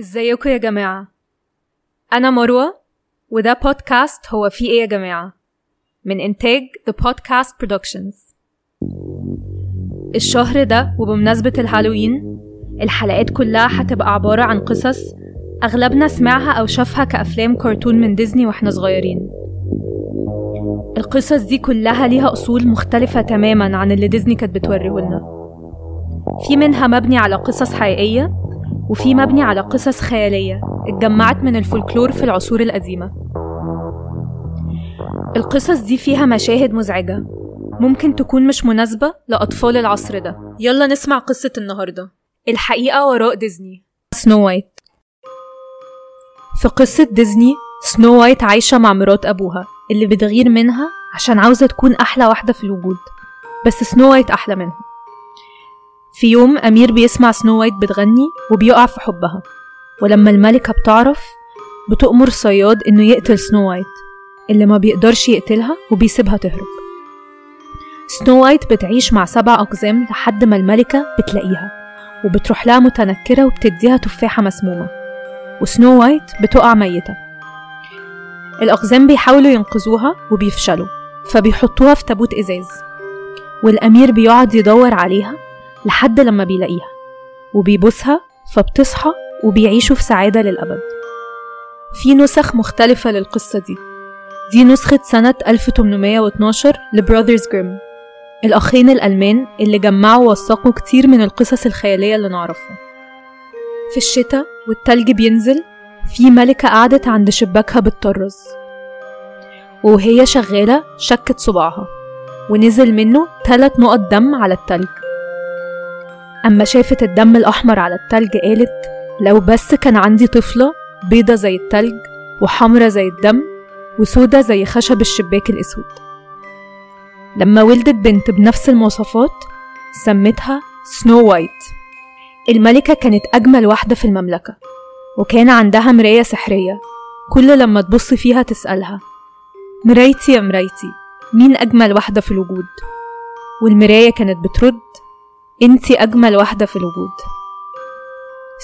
ازيكم يا جماعة؟ أنا مروة وده بودكاست هو في إيه يا جماعة؟ من إنتاج The Podcast Productions. الشهر ده وبمناسبة الهالوين الحلقات كلها هتبقى عبارة عن قصص أغلبنا سمعها أو شافها كأفلام كرتون من ديزني وإحنا صغيرين. القصص دي كلها ليها أصول مختلفة تماما عن اللي ديزني كانت بتوريهولنا. في منها مبني على قصص حقيقية وفي مبني على قصص خيالية اتجمعت من الفولكلور في العصور القديمة. القصص دي فيها مشاهد مزعجة ممكن تكون مش مناسبة لأطفال العصر ده. يلا نسمع قصة النهاردة. الحقيقة وراء ديزني. سنو وايت. في قصة ديزني سنو وايت عايشة مع مرات أبوها اللي بتغير منها عشان عاوزة تكون أحلى واحدة في الوجود. بس سنو وايت أحلى منها. في يوم أمير بيسمع سنو وايت بتغني وبيقع في حبها ولما الملكة بتعرف بتأمر صياد إنه يقتل سنو وايت اللي ما بيقدرش يقتلها وبيسيبها تهرب. سنو وايت بتعيش مع سبع أقزام لحد ما الملكة بتلاقيها وبتروح لها متنكرة وبتديها تفاحة مسمومة وسنو وايت بتقع ميتة. الأقزام بيحاولوا ينقذوها وبيفشلوا فبيحطوها في تابوت إزاز والأمير بيقعد يدور عليها لحد لما بيلاقيها وبيبوسها فبتصحى وبيعيشوا في سعادة للأبد. في نسخ مختلفة للقصة دي. دي نسخة سنة 1812 لبراذرز جريم الأخين الألمان اللي جمعوا ووثقوا كتير من القصص الخيالية اللي نعرفها. في الشتاء والتلج بينزل في ملكة قعدت عند شباكها بتطرز وهي شغالة شكت صباعها ونزل منه تلات نقط دم على التلج. أما شافت الدم الأحمر على التلج قالت لو بس كان عندي طفلة بيضة زي التلج وحمرة زي الدم وسودة زي خشب الشباك الأسود. لما ولدت بنت بنفس المواصفات سمتها سنو وايت. الملكة كانت أجمل واحدة في المملكة وكان عندها مراية سحرية كل لما تبص فيها تسألها مرايتي يا مرايتي مين أجمل واحدة في الوجود؟ والمراية كانت بترد انتي أجمل واحدة في الوجود.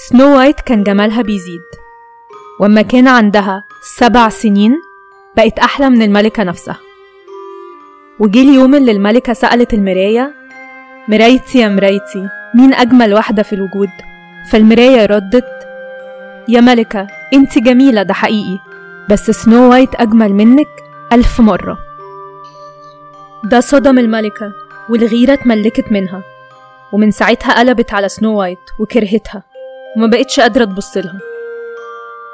سنو وايت كان جمالها بيزيد وأما كان عندها سبع سنين بقت أحلى من الملكة نفسها. وجه اليوم اللي الملكة سألت المراية مرايتي يا مرايتي مين أجمل واحدة في الوجود؟ فالمراية ردت يا ملكة انت جميلة ده حقيقي بس سنو وايت أجمل منك ألف مرة. ده صدم الملكة والغيرة اتملكت منها. ومن ساعتها قلبت على سنو وايت وكرهتها وما بقتش قادرة تبصلها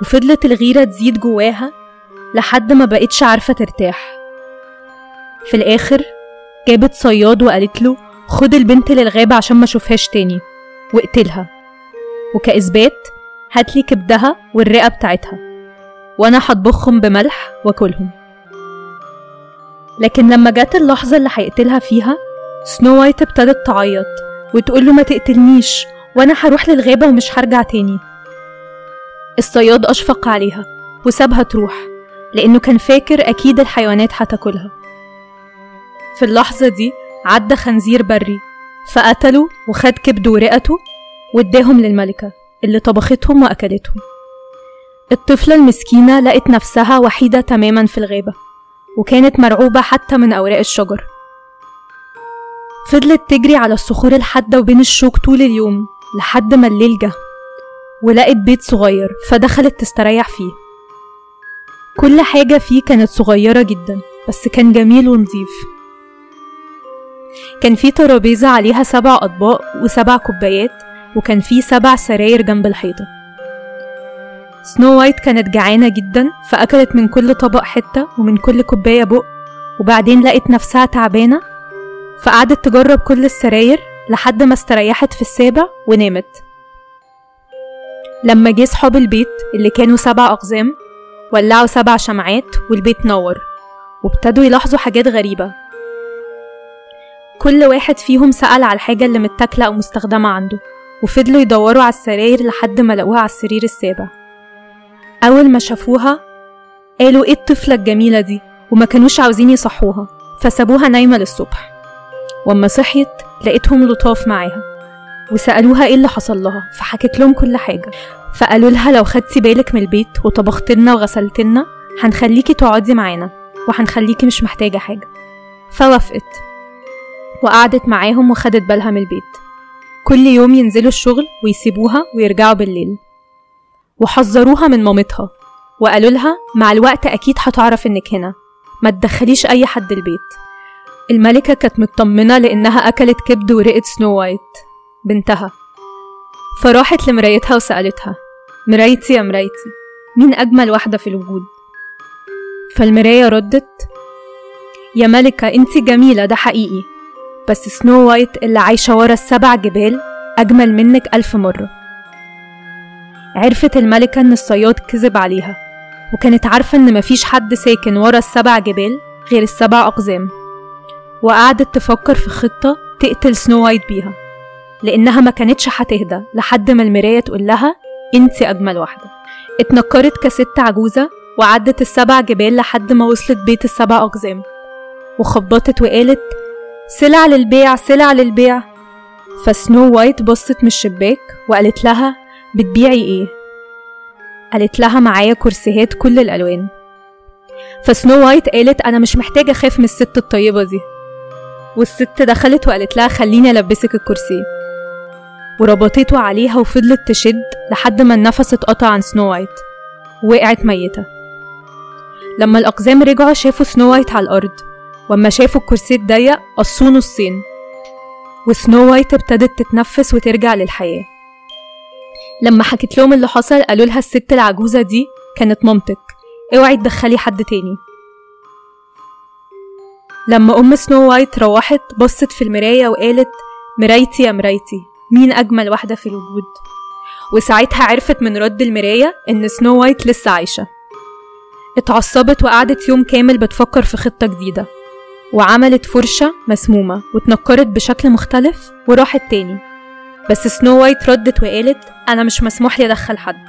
وفضلت الغيرة تزيد جواها لحد ما بقتش عارفة ترتاح. في الآخر جابت صياد وقالت له خد البنت للغابة عشان ما أشوفهاش تاني. واقتلها. وكإثبات هاتلي كبدها والرئة بتاعتها. وأنا هطبخهم بملح وأكلهم. لكن لما جت اللحظة اللي هيقتلها فيها سنو وايت ابتدت تعيط. وتقول له ما تقتلنيش وأنا هروح للغابة ومش هرجع تاني. الصياد أشفق عليها وسابها تروح لأنه كان فاكر أكيد الحيوانات هتاكلها. في اللحظة دي عدى خنزير بري فقتله وخد كبده ورئته واداهم للملكة اللي طبختهم وأكلتهم. الطفلة المسكينة لقت نفسها وحيدة تماما في الغابة وكانت مرعوبة حتى من أوراق الشجر. فضلت تجري على الصخور الحادة وبين الشوك طول اليوم لحد ما الليل جه ولقت بيت صغير فدخلت تستريح فيه. كل حاجة فيه كانت صغيرة جدا بس كان جميل ونظيف. كان فيه ترابيزة عليها سبع أطباق وسبع كوبايات وكان فيه سبع سراير جنب الحيطة. سنو وايت كانت جعانة جدا فأكلت من كل طبق حتة ومن كل كوباية بق وبعدين لقت نفسها تعبانة فقعدت تجرب كل السراير لحد ما استريحت في السابع ونامت. لما جه صحاب البيت اللي كانوا سبع أقزام ولعوا سبع شمعات والبيت نور وابتدوا يلاحظوا حاجات غريبة. كل واحد فيهم سأل على الحاجة اللي متاكلة أو مستخدمة عنده وفضلوا يدوروا على السراير لحد ما لقوها على السرير السابع. أول ما شافوها قالوا إيه الطفلة الجميلة دي؟ وما كانوش عاوزين يصحوها فسابوها نايمة للصبح. وأما صحيت لقيتهم لطاف معاها وسألوها إيه اللي حصل لها فحكت لهم كل حاجة. فقالوا لها لو خدتي بالك من البيت وطبخت لنا وغسلت لنا هنخليكي تقعدي معانا وهنخليكي مش محتاجة حاجة. فوافقت وقعدت معاهم وخدت بالها من البيت. كل يوم ينزلوا الشغل ويسيبوها ويرجعوا بالليل. وحذروها من مامتها وقالوا لها مع الوقت أكيد هتعرف إنك هنا ما تدخليش أي حد البيت. الملكة كانت مطمنة لأنها أكلت كبد ورئة سنو وايت بنتها. فراحت لمرايتها وسألتها مرايتي يا مرايتي مين أجمل واحدة في الوجود؟ فالمراية ردت يا ملكة انتي جميلة ده حقيقي بس سنو وايت اللي عايشة ورا السبع جبال أجمل منك ألف مرة. عرفت الملكة إن الصياد كذب عليها وكانت عارفة إن مفيش حد ساكن ورا السبع جبال غير السبع أقزام. وقعدت تفكر في خطة تقتل سنو وايت بيها لأنها ما كانتش هتهدى لحد ما المراية تقول لها انتي أجمل واحدة. اتنكرت كست عجوزة وعدت السبع جبال لحد ما وصلت بيت السبع أقزام وخبطت وقالت سلع للبيع سلع للبيع. فسنو وايت بصت من الشباك وقالت لها بتبيعي إيه؟ قالت لها معايا كورسيهات كل الألوان. فسنو وايت قالت أنا مش محتاجة أخاف من الست الطيبة دي. والست دخلت وقالت لها خليني ألبسك الكورسيه. وربطته عليها وفضلت تشد لحد ما النفس اتقطع عن سنو وايت. وقعت ميتة. لما الأقزام رجعوا شافوا سنو وايت على الأرض. وأما شافوا الكورسيه الضيق قصوه نصين وسنو وايت ابتدت تتنفس وترجع للحياة. لما حكت لهم اللي حصل قالوا لها الست العجوزة دي كانت مامتك. اوعي تدخلي حد تاني. لما أم سنو وايت روحت بصت في المراية وقالت مرايتي يا مرايتي مين أجمل واحدة في الوجود؟ وساعتها عرفت من رد المراية إن سنو وايت لسه عايشة. اتعصبت وقعدت يوم كامل بتفكر في خطة جديدة وعملت فرشة مسمومة واتنكرت بشكل مختلف وراحت تاني. بس سنو وايت ردت وقالت أنا مش مسموح لي أدخل حد.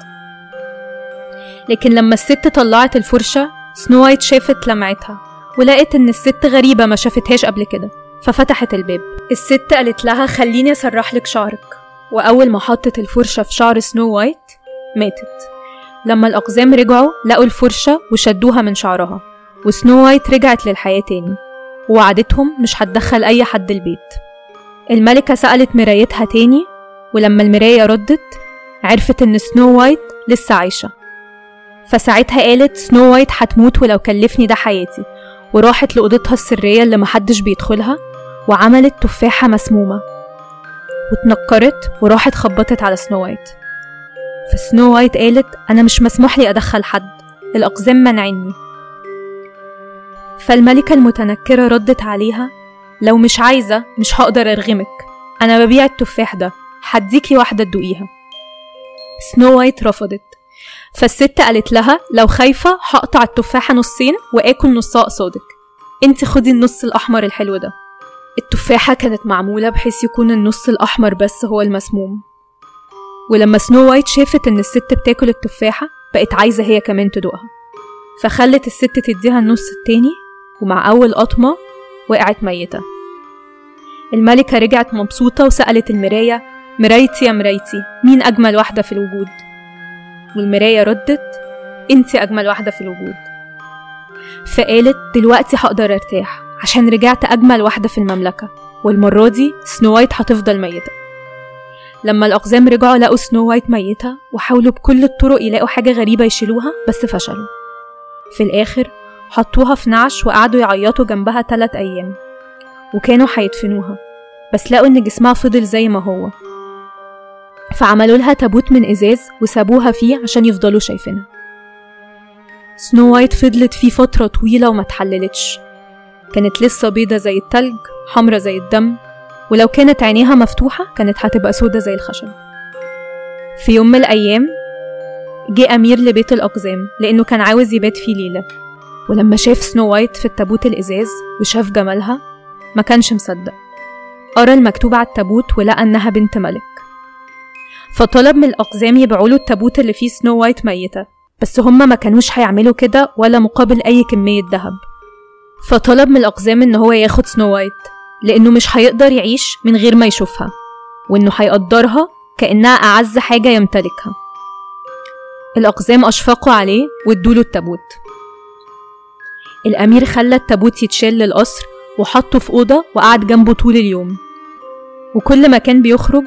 لكن لما الست طلعت الفرشة سنو وايت شافت لمعتها. ولقت إن الست غريبة ما شافتهاش قبل كده ففتحت الباب. الست قالت لها خليني أسرح لك شعرك. وأول ما حطت الفرشة في شعر سنو وايت ماتت. لما الأقزام رجعوا لقوا الفرشة وشدوها من شعرها وسنو وايت رجعت للحياة تاني. ووعدتهم مش هتدخل أي حد البيت. الملكة سألت مرايتها تاني ولما المراية ردت عرفت إن سنو وايت لسه عايشة. فساعتها قالت سنو وايت هتموت ولو كلفني ده حياتي. وراحت لأوضتها السرية اللي محدش بيدخلها وعملت تفاحة مسمومة. واتنكرت وراحت خبطت على سنو وايت. فسنو وايت قالت أنا مش مسموح لي أدخل حد الأقزام منعني فالملكة المتنكرة ردت عليها لو مش عايزة مش هقدر أرغمك. أنا ببيع التفاح ده هديكي واحدة تدوقيها. سنو وايت رفضت. فالست قالت لها لو خايفة هقطع التفاحة نصين وآكل نصها قصادك. انت خدي النص الأحمر الحلو ده. التفاحة كانت معمولة بحيث يكون النص الأحمر بس هو المسموم. ولما سنو وايت شافت إن الست بتاكل التفاحة بقت عايزة هي كمان تدوقها. فخلت الست تديها النص التاني ومع أول قطمة وقعت ميتة. الملكة رجعت مبسوطة وسألت المراية مرايتي يا مرايتي مين أجمل واحدة في الوجود؟ والمراية ردت انتي أجمل واحدة في الوجود. فقالت دلوقتي هقدر أرتاح عشان رجعت أجمل واحدة في المملكة والمرة دي سنو وايت هتفضل ميتة. لما الأقزام رجعوا لقوا سنو وايت ميتة وحاولوا بكل الطرق يلاقوا حاجة غريبة يشيلوها بس فشلوا. في الآخر حطوها في نعش وقعدوا يعيطوا جنبها تلات أيام وكانوا هيدفنوها بس لقوا إن جسمها فضل زي ما هو. فعملوا لها تابوت من إزاز وسابوها فيه عشان يفضلوا شايفينها. سنو وايت فضلت فيه فترة طويلة وما اتحللتش كانت لسه بيضة زي التلج حمرة زي الدم ولو كانت عينيها مفتوحة كانت هتبقى سودة زي الخشب. في يوم من الأيام جه أمير لبيت الأقزام لأنه كان عاوز يبات فيه ليلة. ولما شاف سنو وايت في التابوت الإزاز وشاف جمالها ما كانش مصدق. قرأ المكتوب على التابوت ولقى إنها بنت ملك. فطلب من الأقزام يبيعوا له التابوت اللي فيه سنو وايت ميتة. بس هما ما كانوش هيعملوا كده ولا مقابل أي كمية ذهب. فطلب من الأقزام إن هو ياخد سنو وايت لأنه مش هيقدر يعيش من غير ما يشوفها وإنه هيقدرها كأنها أعز حاجة يمتلكها. الأقزام أشفقوا عليه وادوله التابوت. الأمير خلى التابوت يتشال للقصر وحطه في أوضة وقعد جنبه طول اليوم. وكل ما كان بيخرج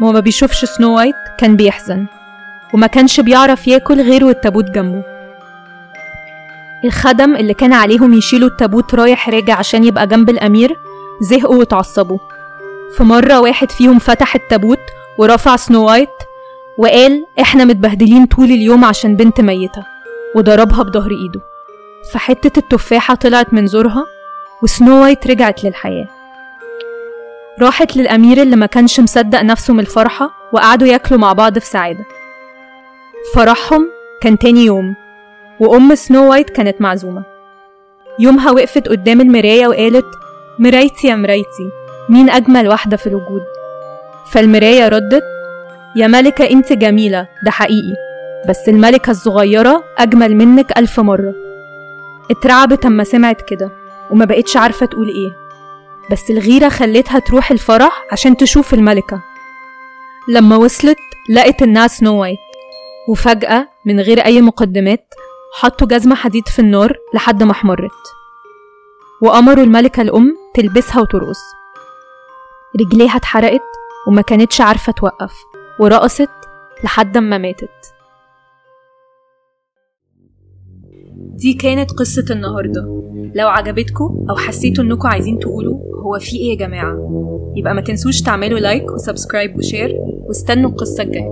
وما بيشوفش سنو وايت كان بيحزن وما كانش بيعرف ياكل غير والتابوت جنبه. الخدم اللي كان عليهم يشيلوا التابوت رايح راجع عشان يبقى جنب الأمير زهقوا واتعصبوا في مرة واحد فيهم فتح التابوت ورفع سنو وايت وقال إحنا متبهدلين طول اليوم عشان بنت ميتة وضربها بظهر إيده. فحتة التفاحة طلعت من زورها وسنو وايت رجعت للحياة. راحت للأمير اللي ما كانش مصدق نفسه من الفرحة وقعدوا ياكلوا مع بعض في سعادة فرحهم كان تاني يوم وأم سنو وايت كانت معزومة. يومها وقفت قدام المراية وقالت مرايتي يا مرايتي مين أجمل واحدة في الوجود؟ فالمراية ردت يا ملكة أنت جميلة ده حقيقي بس الملكة الصغيرة أجمل منك ألف مرة. اترعبت أما سمعت كده وما بقتش عارفة تقول إيه. بس الغيرة خلتها تروح الفرح عشان تشوف الملكة. لما وصلت لقت إنها سنو وايت وفجأة من غير أي مقدمات حطوا جزمة حديد في النار لحد ما احمرت. وأمروا الملكة الأم تلبسها وترقص. رجليها اتحرقت وما كانتش عارفة توقف. ورقصت لحد ما ماتت. دي كانت قصة النهاردة. لو عجبتكم أو حسيتوا إنكم عايزين تقولوا هو في إيه يا جماعة يبقى ما تنسوش تعملوا like و subscribe و share واستنوا القصة الجاية.